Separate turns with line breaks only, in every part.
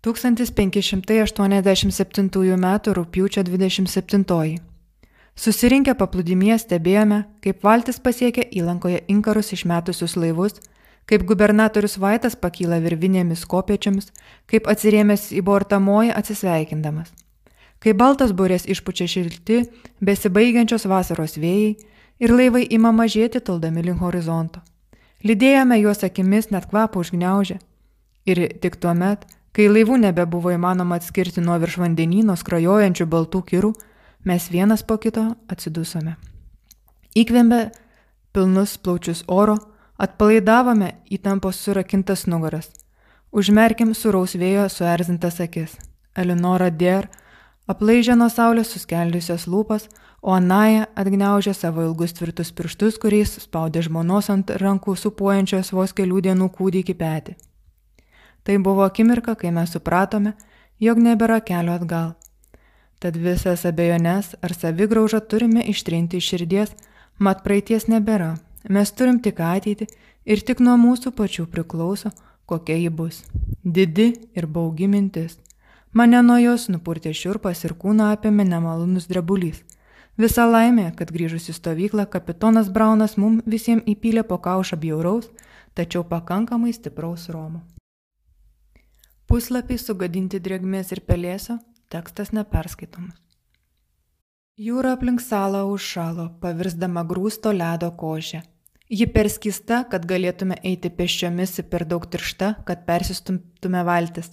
1587 m. rūpiučio 27. Susirinkę paplūdimie stebėjome, kaip valtis pasiekia įlankoje inkarus išmetusius laivus, kaip gubernatorius Vaitas pakyla virvinėmis kopiečiamis, kaip atsirėmęs į bortą moja atsisveikindamas. Kai baltas burės išpučia šilti, besibaigiančios vasaros vėjai ir laivai ima mažėti toldami link horizonto. Lydėjome juos akimis net kvapą užgneužę. Ir tik tuo met, kai laivų nebebuvo įmanoma atskirti nuo virš vandenyno skrajojančių baltų kirų, mes vienas po kito atsidusome. Įkvėmė pilnus plaučius oro, atpalaidavome įtampos surakintas nugaras. Užmerkim suraus vėjo suerzintas akis. Elinora Dier aplaižė nuo saulės suskeldusias lūpas, o Anaja atgneužė savo ilgus tvirtus pirštus, kuriais spaudė žmonos ant rankų supuojančios vos kelių dienų kūdikį petį. Tai buvo akimirka, kai mes supratome, jog nebėra kelio atgal. Tad visas abejonės ar savigraužą turime ištrinti iš širdies, mat praeities nebėra. Mes turim tik ateitį ir tik nuo mūsų pačių priklauso, kokia ji bus. Didi ir baugi mintis. Mane nuo jos nupurtė šiurpas ir kūną apėmė nemalonus drebulys. Visa laimė, kad grįžus į stovyklą, kapitonas Braunas mum visiems įpylė po kaušą bjauraus, tačiau pakankamai stipraus romo. Puslapiai sugadinti drėgmės ir pelėsio, tekstas neperskaitomas. Jūra aplink salą užšalo, pavirsdama grūsto ledo košę. Ji perskista, kad galėtume eiti pėsčiomis ir per daug tiršta, kad persistumtume valtis.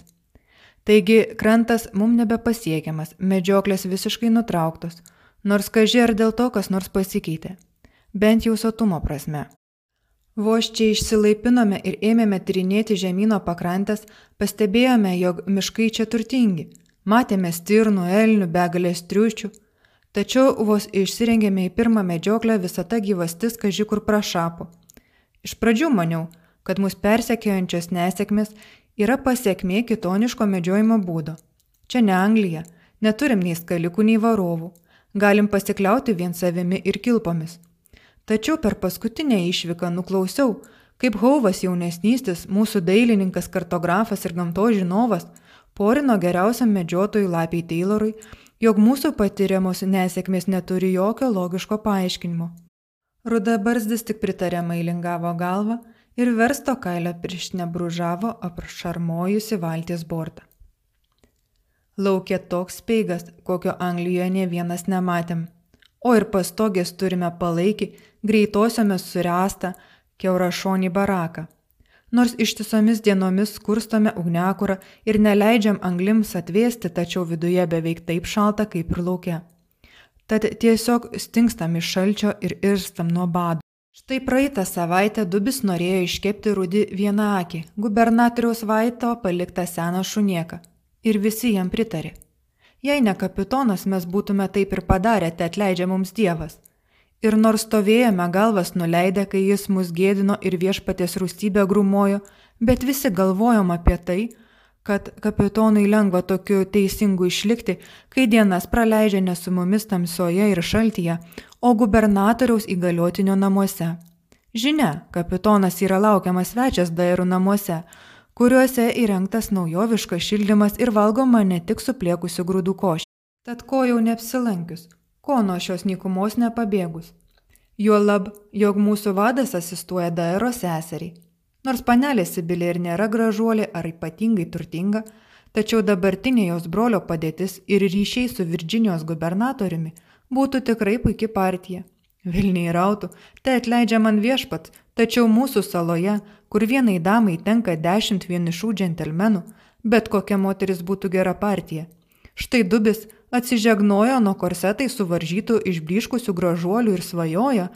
Taigi krantas mum nebepasiekiamas, medžioklės visiškai nutrauktos, nors kaži ar dėl to kas nors pasikeitė. Bent jau sotumo prasme. Vos čia išsilaipinome ir ėmėme tyrinėti žemynų pakrantės, pastebėjome, jog miškai čia turtingi. Matėme stirnų, elnių, begalės triušių. Tačiau vos išsirengėme į pirmą medžioklę visą tą gyvastis kaži kur prašapo. Iš pradžių maniau, kad mus persekiojančios nesėkmės yra pasiekmė kitoniško medžiojimo būdo. Čia ne Anglija, neturim nei skalikų, nei varovų, galim pasikliauti vien savimi ir kilpomis. Tačiau per paskutinę išvyką nuklausiau, kaip Hauvas jaunesnystis, mūsų dailininkas, kartografas ir gamtos žinovas, porino geriausiam medžiotojui Lapiai Taylorui, jog mūsų patiriamos nesėkmės neturi jokio logiško paaiškinimo. Rudabarzdis tik pritariamai lingavo galvą ir versto kailio pirštinė bružavo apšarmojusi valties bortą. Laukė toks speigas, kokio Anglijoje ne vienas nematėm. O ir pastogės turime palaikį, greitosiomis surestą, keurašonį baraką. Nors ištisomis dienomis kurstome ugnekurą ir neleidžiam anglims atvėsti, tačiau viduje beveik taip šalta kaip ir laukia. Tad tiesiog stingstam iš šalčio ir irstam nuo bado. Štai praeitą savaitę Dubis norėjo iškepti rudi vieną akį, gubernatoriaus Vaito paliktą seną šunieką. Ir visi jam pritarė. Jei ne kapitonas, mes būtume taip ir padarę, te atleidžia mums Dievas. Ir nors stovėjome galvas nuleidę, kai jis mus gėdino ir viešpatės rūstybę grumojo, bet visi galvojom apie tai, kad kapitonui lengva tokiu teisingu išlikti, kai dienas praleidžia ne su mumis tamsoje ir šaltyje, o gubernatoriaus įgaliotinio namuose. Žinia, kapitonas yra laukiamas svečias Dairų namuose, kuriuose įrengtas naujoviškas šildymas ir valgoma ne tik supliekusių grūdų košė. Tad ko jau neapsilankius, ko nuo šios nykumos nepabėgus. Juolab, jog mūsų vadas asistuoja Dairo seseriai. Nors panelė Sibilė ir nėra gražuolė ar ypatingai turtinga, tačiau dabartinė jos brolio padėtis ir ryšiai su Virginijos gubernatoriumi – Būtų tikrai puikia partija. Vilniai rautų, tai atleidžia man viešpat, tačiau mūsų saloje, kur vienai damai tenka dešimt vienišų džentelmenų, bet kokia moteris būtų gera partija. Štai Dubis atsižegnojo nuo korsetai suvaržytų išbliškusių gražuolių ir svajoja,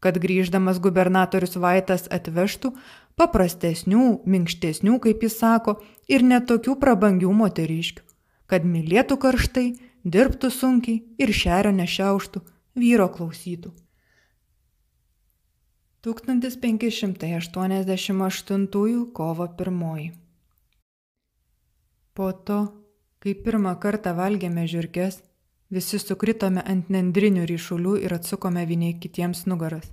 kad grįždamas gubernatorius Vaitas atvežtų paprastesnių, minkštesnių, kaip jis sako, ir netokių prabangių moteriškių, kad mylėtų karštai dirbtų sunkiai ir šerio nešiauštų, vyro klausytų. 1588 kovo 1. Po to, kai pirmą kartą valgėme žiūrkės, visi sukritome ant nendrinių ryšulių ir atsukome vieni kitiems nugaras.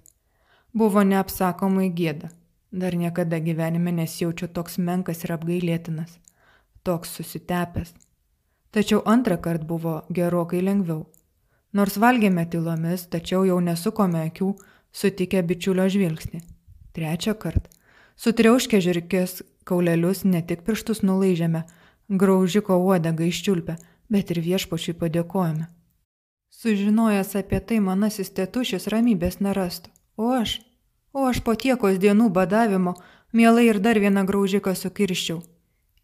Buvo neapsakomai gėda. Dar niekada gyvenime nesijaučiu toks menkas ir apgailėtinas. toks susitepęs. Tačiau antrą kartą buvo gerokai lengviau. Nors valgėme tylomis, tačiau jau nesukome akių, sutikę bičiulio žvilgsnį. Trečią kartą. Sutriauškę žirkės kaulelius ne tik pirštus nulaižėme, graužiko uodegą iščiulpę, bet ir viešpačiui padėkojame. Sužinojęs apie tai, manasis tėtušis ramybės nerastų. O aš, o aš po tiekos dienų badavimo, mielai ir dar vieną graužiką sukirščiau.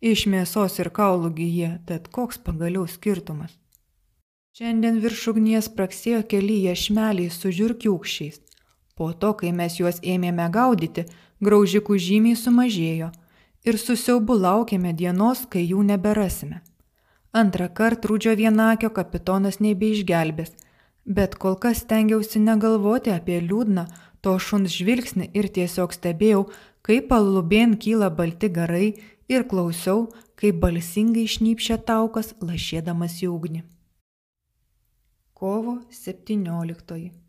Iš mėsos ir kaulų gyje, tad koks pagaliau skirtumas. Šiandien virš ugnies praksėjo keli iešmeliai su žiūrkiukščiais. Po to, kai mes juos ėmėme gaudyti, graužikų žymiai sumažėjo ir su siaubu laukėme dienos, kai jų neberasime. Antrą kartą rūdžio vienakio kapitonas nebeišgelbės, bet kol kas stengiausi negalvoti apie liūdną to šuns žvilgsnį ir tiesiog stebėjau, kaip palubien kyla balti garai ir klausiau, kaip balsingai šnypšia taukas lašėdamas į ugnį. Kovo 17.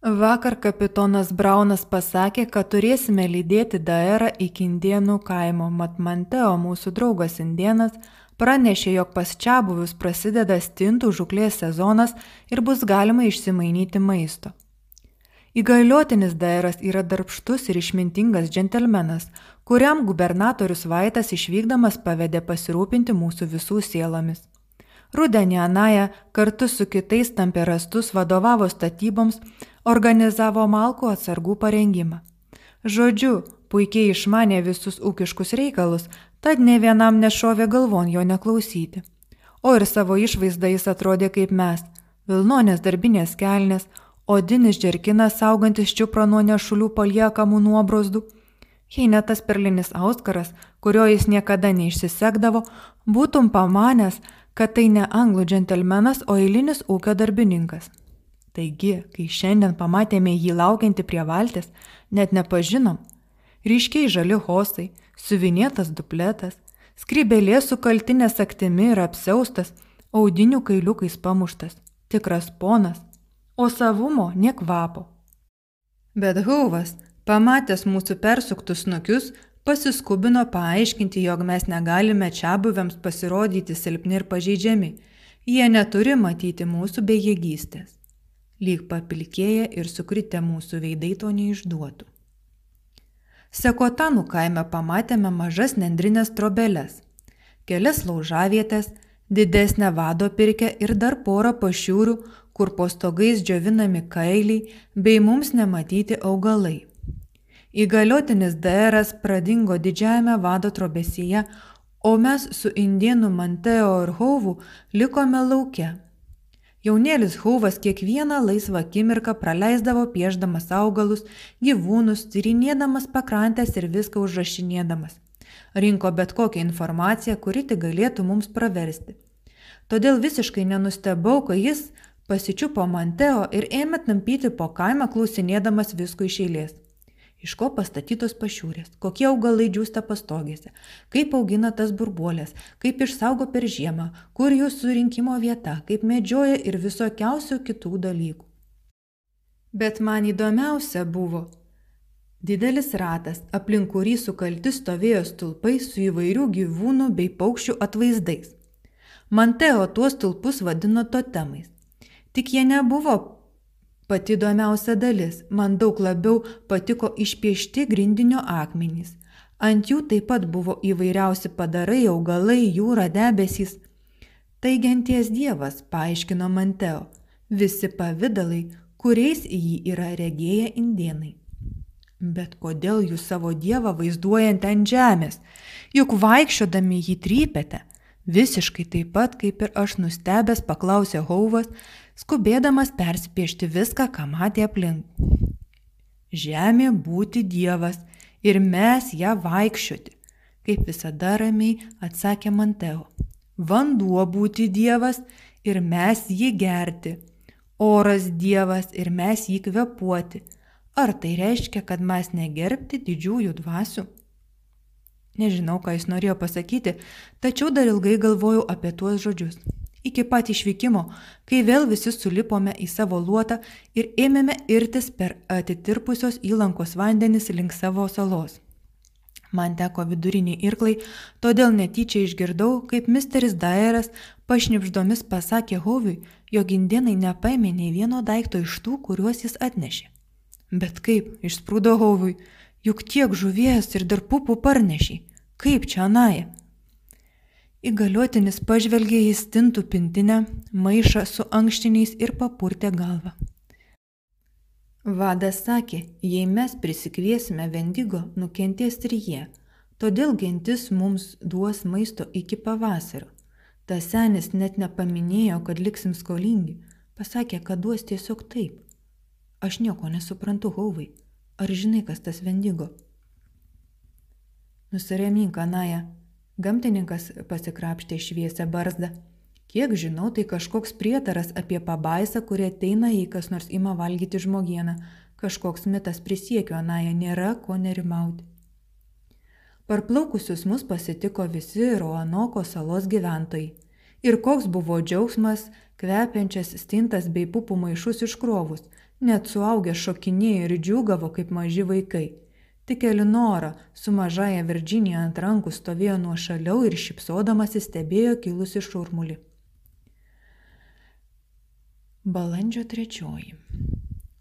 Vakar kapitonas Braunas pasakė, kad turėsime lydėti Daerą iki Indienų kaimo, mat Manteo, mūsų draugas Indienas, pranešė, jog pas čia buvius prasideda stintų žuklės sezonas ir bus galima išsimainyti maisto. Įgaliotinis Daeras yra darbštus ir išmintingas džentelmenas, kuriam gubernatorius Vaitas išvykdamas pavedė pasirūpinti mūsų visų sielomis. Rudenį Anaja kartu su kitais tamperastus vadovavo statyboms, organizavo malkų atsargų parengimą. Žodžiu, puikiai išmanė visus ūkiškus reikalus, tad ne vienam nešovė galvon jo neklausyti. O ir savo išvaizdą jis atrodė kaip mes - Vilnonės darbinės kelnes, odinis džerkinas saugantis čiupro nuo nešulių paliekamų nuobrosdų. Jei ne tas perlinis auskaras, kurio jis niekada neišsisekdavo, būtum pamanęs, kad tai ne anglų džentelmenas, o eilinis ūkio darbininkas. Taigi, kai šiandien pamatėme jį laukiantį prie valties, net nepažinom. Ryškiai žali hosai, suvinėtas dupletas, skrybelė su kaltinės aktimi ir apseustas, audinių kailiukais pamuštas, tikras ponas, o savumo niekvapo. Bet Hauvas, pamatęs mūsų persuktus nukius, pasiskubino paaiškinti, jog mes negalime čia buvėms pasirodyti silpni ir pažeidžiami. Jie neturi matyti mūsų bejėgystės. Lyg papilkėję ir sukritę mūsų veidai to neišduotų. Sekotanų kaime pamatėme mažas nendrinės trobeles, kelias laužavietės, didesnę vado pirkę ir dar porą pašiūrių, kur po stogais džiovinami kailiai bei mums nematyti augalai. Įgaliotinis Daeras pradingo didžiajame vado trobesyje, o mes su indienų Manteo ir Hauvu likome laukia. Jaunėlis Hauvas kiekvieną laisvą akimirką praleisdavo pieždamas augalus, gyvūnus, tyrinėdamas pakrantės ir viską užrašinėdamas. Rinko bet kokią informaciją, kuri tik galėtų mums praversti. Todėl visiškai nenustebau, kai jis pasičiupo Manteo ir ėmė tampyti po kaimą klausinėdamas visko iš eilės iš ko pastatytos pašiūrės, kokie augalai džiūsta pastogėse, kaip augina tas burbuolės, kaip išsaugo per žiemą, kur jų surinkimo vieta, kaip medžioja ir visokiausių kitų dalykų. Bet man įdomiausia buvo didelis ratas, aplink kurį sukalti stovėjo stulpai su įvairių gyvūnų bei paukščių atvaizdais. Manteo tuos stulpus vadino totemais. Tik jie nebuvo Pati įdomiausia dalis - man daug labiau patiko išpiešti grindinio akmenys. Ant jų taip pat buvo įvairiausi padarai, augalai, jūra, debesys. Tai genties dievas, paaiškino Manteo, visi pavydalai, kuriais jį yra regėję indienai. Bet kodėl jūs savo dievą vaizduojant ant žemės? Juk vaikščiodami jį trypėte. Visiškai taip pat kaip ir aš nustebęs paklausė Hauvas, skubėdamas perspiešti viską, ką matė aplink. Žemė būti Dievas ir mes ją vaikščioti, kaip visada ramiai atsakė Manteo. Vanduo būti Dievas ir mes jį gerti. Oras Dievas ir mes jį kvepuoti. Ar tai reiškia, kad mes negerbti didžiųjų dvasių? Nežinau, ką jis norėjo pasakyti, tačiau dar ilgai galvojau apie tuos žodžius iki pat išvykimo, kai vėl visi sulipome į savo luotą ir ėmėme irtis per atitirpusios įlankos vandenis link savo salos. Man teko viduriniai irklai, todėl netyčia išgirdau, kaip misteris Daeras pašnipždomis pasakė Hoviui, jog indienai nepaėmė nei vieno daikto iš tų, kuriuos jis atnešė. Bet kaip, išsprūdo Hoviui, juk tiek žuvies ir dar pupų parnešiai, kaip čia anaja? Įgaliotinis pažvelgė į stintų pintinę, maišą su ankštiniais ir papurtė galvą. Vadas sakė, jei mes prisikviesime Vendigo, nukentės ir jie, todėl gentis mums duos maisto iki pavasario. Tas senis net nepaminėjo, kad liksim skolingi, pasakė, kad duos tiesiog taip. Aš nieko nesuprantu, Hauvai. Ar žinai, kas tas Vendigo? Nusiremink, Anaja. Gamtininkas pasikrapštė šviesę barzdą. Kiek žinau, tai kažkoks prietaras apie pabaisą, kurie ateina, jei kas nors ima valgyti žmogieną. Kažkoks mitas prisiekiu, Anaja, nėra ko nerimauti. Parplaukusius mus pasitiko visi Roanoko salos gyventojai. Ir koks buvo džiaugsmas, kvepiančias stintas bei pupų maišus iškrovus, net suaugę šokinėjo ir džiūgavo kaip maži vaikai. Tik Elinora su mažaja Virginija ant rankų stovėjo nuo šaliau ir šipsodamasi stebėjo kilusi šurmulį. Balandžio trečioji.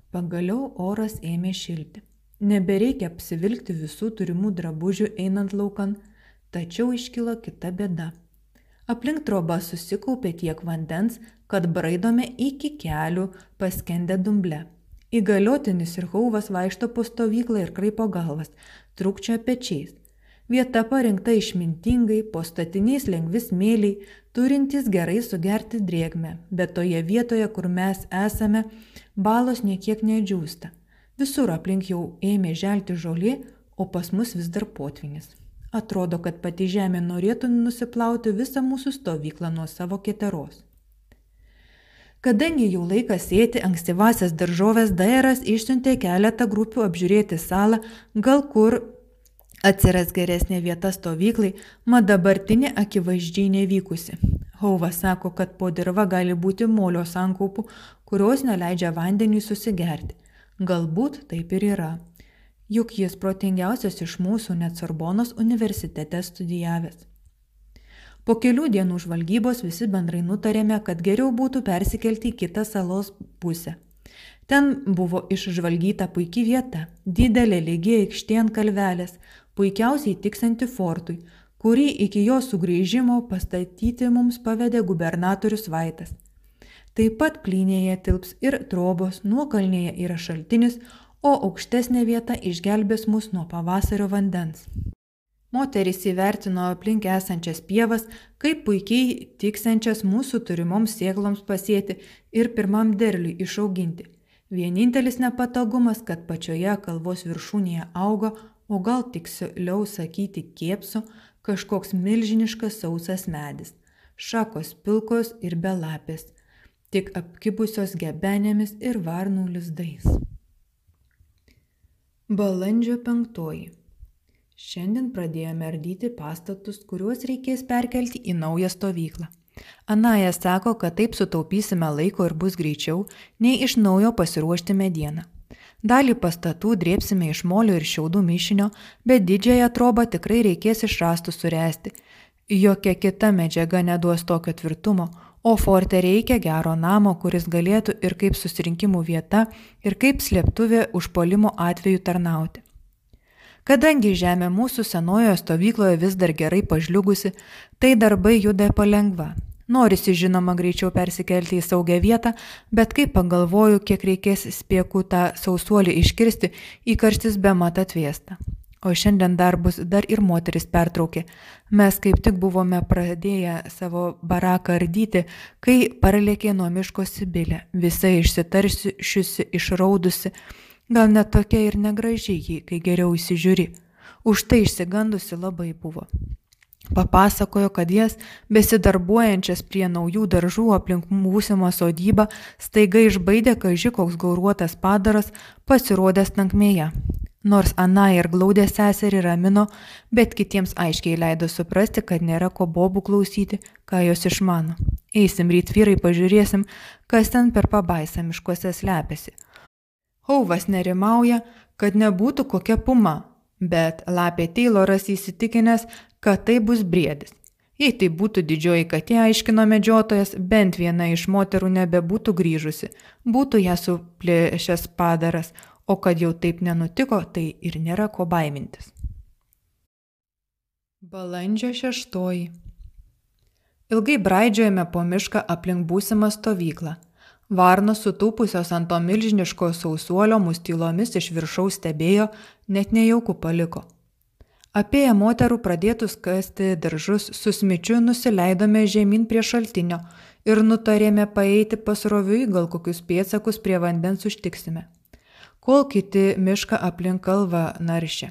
Pagaliau oras ėmė šilti. Nebereikia apsivilkti visų turimų drabužių einant laukan, tačiau iškilo kita bėda. Aplink trobą susikaupė tiek vandens, kad braidome iki kelių paskendę dumble. Įgaliotinis ir hauvas vaikšto po stovyklą ir kraipo galvas, trukčia pečiais. Vieta parinkta išmintingai, po statiniais lengvi smėliai, turintys gerai sugerti drėgmę, bet toje vietoje, kur mes esame, balos niekiek nedžiūsta. Visur aplink jau ėmė želti žolė, o pas mus vis dar potvinis. Atrodo, kad pati žemė norėtų nusiplauti visą mūsų stovyklą nuo savo keteros. Kadangi jau laikas sėti ankstyvasias daržovės, Dairas išsiuntė keletą grupių apžiūrėti salą, gal kur Atsiras geresnė vieta stovyklai, mat dabartinė akivaizdžiai nevykusi. Hauvas sako, kad po dirba gali būti molio sankaupų, kurios neleidžia vandeniui susigerti. Galbūt taip ir yra. Juk jis protingiausias iš mūsų net Sorbonos universitete studijavęs. Po kelių dienų žvalgybos visi bendrai nutarėme, kad geriau būtų persikelti į kitą salos pusę. Ten buvo išžvalgyta puikia vieta - didelė lygiai aikštė ant kalvelės, puikiausiai tiksanti fortui, kurį iki jo sugrįžimo pastatyti mums pavedė gubernatorius Vaitas. Taip pat plynėje tilps ir trobos, nuokalnėje yra šaltinis, o aukštesnė vieta išgelbės mus nuo pavasario vandens. Moteris įvertino aplink esančias pievas, kaip puikiai tiksančias mūsų turimoms sėkloms pasėti ir pirmam derliui išauginti. Vienintelis nepatogumas, kad pačioje kalvos viršūnėje augo o gal tiksliau sakyti kėpso, kažkoks milžiniškas sausas medis, šakos pilkos ir belapės, tik apkibusios gebenėmis ir varnų lizdais. Balandžio penktoji. Šiandien pradėjome ardyti pastatus, kuriuos reikės perkelti į naują stovyklą. Anaja sako, kad taip sutaupysime laiko ir bus greičiau, nei iš naujo pasiruošti medieną. Dalį pastatų drėpsime iš molio ir šiaudų mišinio, bet didžiąją trobą tikrai reikės iš rastų suresti. Jokia kita medžiaga neduos tokio tvirtumo, o forte reikia gero namo, kuris galėtų ir kaip susirinkimų vieta, ir kaip slėptuvė užpolimo atveju tarnauti. Kadangi žemė mūsų senojoje stovykloje vis dar gerai pažliugusi, tai darbai juda palengva, Norisi žinoma greičiau persikelti į saugią vietą, bet kai pagalvoju, kiek reikės spėkų tą sausuolį iškirsti, įkarštis be mat atvėsta. O šiandien dar bus dar ir moteris pertraukė. Mes kaip tik buvome pradėję savo baraką ardyti, kai paralėkė nuo miško Sibilė, visai išsitaršiusi, išraudusi, gal net tokia ir negražiai, kai geriau įsižiūri. Už tai išsigandusi labai buvo. Papasakojo, kad jas, besidarbuojančias prie naujų daržų aplink būsimą sodybą, staiga išbaidė kaži koks gauruotas padaras, pasirodęs tankmėje. Nors Ana ir glaudė seserį ramino, bet kitiems aiškiai leido suprasti, kad nėra ko bobų klausyti, ką jos išmano. Eisim ryt vyrai, pažiūrėsim, kas ten per pabaisą miškuose slepiasi. Hauvas nerimauja, kad nebūtų kokia puma, Bet lapė Tayloras įsitikinęs, kad tai bus briedis. Jei tai būtų didžioji katė, aiškino medžiotojas, bent viena iš moterų nebebūtų grįžusi, būtų ją suplėšęs padaras, o kad jau taip nenutiko, tai ir nėra ko baimintis. Balandžio šeštoji. Ilgai braidžiojame po mišką aplink būsimą stovyklą. Varnos sutūpusios ant to milžiniško sausuolio mus tylomis iš viršaus stebėjo, net nejaukų paliko. Apėję moterų pradėtus kasti daržus, su smičiu nusileidome žemyn prie šaltinio ir nutarėme paeiti pasroviui, gal kokius pėtsakus prie vandens užtiksime, kol kiti mišką aplink kalvą naršė.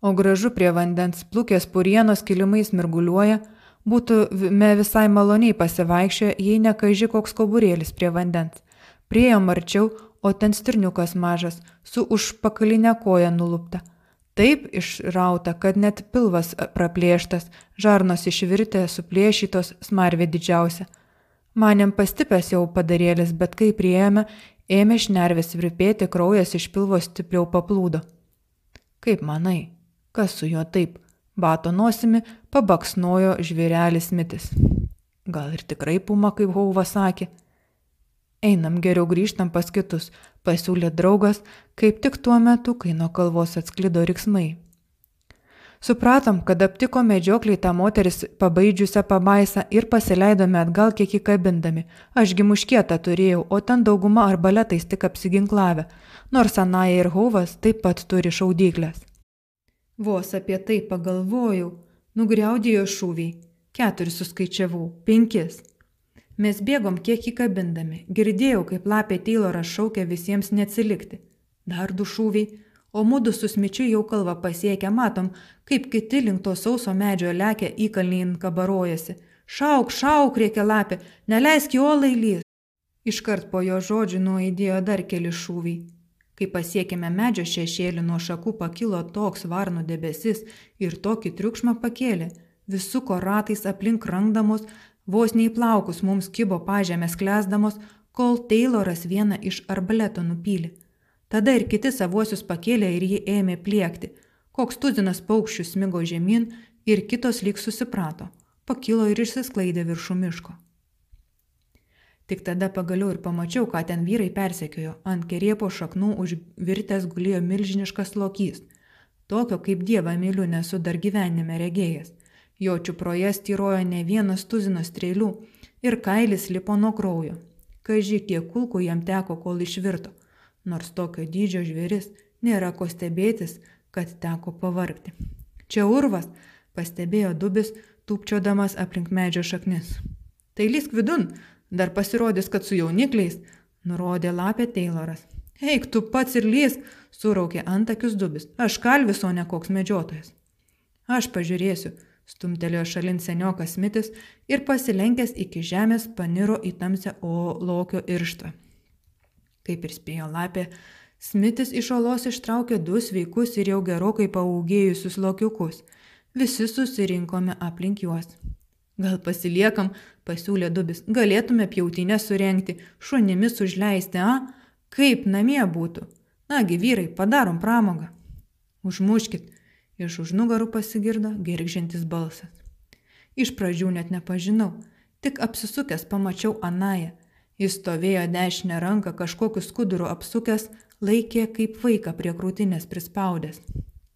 O gražu prie vandens plukės purienos kilimais mirguliuoja, būtume visai maloniai pasivaikščioję, jei nekaži koks koburėlis prie vandens. Priejom arčiau, o ten stirniukas mažas, su užpakalinė koja nulupta taip išrauta, kad net pilvas praplėštas, žarnos išvirtė, suplėšytos, smarvė didžiausia. Manėm pastipęs jau padarėlis, bet kai prieėmė, ėmė šnervės virpėti, kraujas iš pilvo stipriau paplūdo. Kaip manai, kas su juo taip? Bato nosimi pabaksnojo žvėrelis mitis. Gal ir tikrai puma, kaip Hauva sakė. Einam geriau grįžtam pas kitus, pasiūlė draugas, kaip tik tuo metu, kai nuo kalvos atsklido riksmai. Supratom, kad aptiko medžiokliai tą moteris pabaidžiusią pabaisą ir pasileidome atgal kiek įkabindami. Ašgi muškietą turėjau, o ten dauguma arbaletais tik apsiginklavę, nors Anaja ir Hauvas taip pat turi šaudyklės. Vos apie tai pagalvojau, nugriaudėjo šūviai. Keturis suskaičiavau, penkis. Mes bėgom kiek įkabindami. Girdėjau, kaip lapė Tayloras šaukė visiems neatsilikti. Dar du šūviai, o mūdu su smičiu jau kalvą pasiekę matom, kaip kiti link to sauso medžio lekia įkalnyin kabarojasi. Šauk, šauk, reikia lapė, neleisk jo lailys. Iškart po jo žodžių nuaidėjo dar keli šūviai. Kai pasiekėme medžio šešėlį, nuo šakų pakilo toks varnų debesis ir tokį triukšmą pakėlė. Visuko ratais aplink rangdamos, Vos nei plaukus mums kibo pažemės klesdamos, kol Tayloras vieną iš arbaleto nupylė. Tada ir kiti savuosius pakėlė ir jį ėmė pliekti. Koks tuzinas paukščių smigo žemyn ir kitos lyg susiprato. Pakilo ir išsisklaidė viršų miško. Tik tada pagaliau ir pamačiau, ką ten vyrai persekiojo. Ant keriepo šaknų užvirtęs gulėjo milžiniškas lokys. Tokio kaip dievą myliu nesu dar gyvenime regėjęs. Jo čiuproje styrojo ne vienas tuzinas strėlių ir kailis lipo nuo kraujo. Kaži, kiek kulkų jam teko, kol išvirto. Nors tokio dydžio žvėris nėra ko stebėtis, kad teko pavargti. Čia urvas, pastebėjo dubis, tūpčiodamas aplink medžio šaknis. Tai lysk vidun, dar pasirodys, kad su jaunikliais, nurodė lapė Tayloras. Eik, tu pats ir lysk, suraukė antakius dubis. Aš kalvis, o ne koks medžiotojas. Aš pažiūrėsiu, Stumtelėjo šalin seniokas mitis ir pasilenkęs iki žemės paniro į tamsią olokio irštą. Kaip ir spėjo lapė, Smitis iš olos ištraukė du sveikus ir jau gerokai paaugėjusius lokiukus. Visi susirinkome aplink juos. Gal pasiliekam, pasiūlė dubis, galėtume pjautinę surenkti, šunimis užleisti, a? Kaip namie būtų? Nagi vyrai, padarom pramogą. Užmuškit, Iš už nugarų pasigirdo girgžintis balsas. Iš pradžių net nepažinau, tik apsisukęs pamačiau Anają. Jis stovėjo dešinę ranką kažkokiu skuduru apsukęs, laikė kaip vaiką prie krūtinės prispaudęs.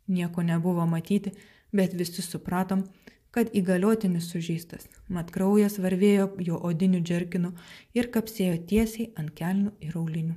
Nieko nebuvo matyti, bet visi supratom, kad įgaliotinis sužeistas, mat kraujas varvėjo jo odiniu džerkinu ir kapsėjo tiesiai ant kelnių ir aulinių.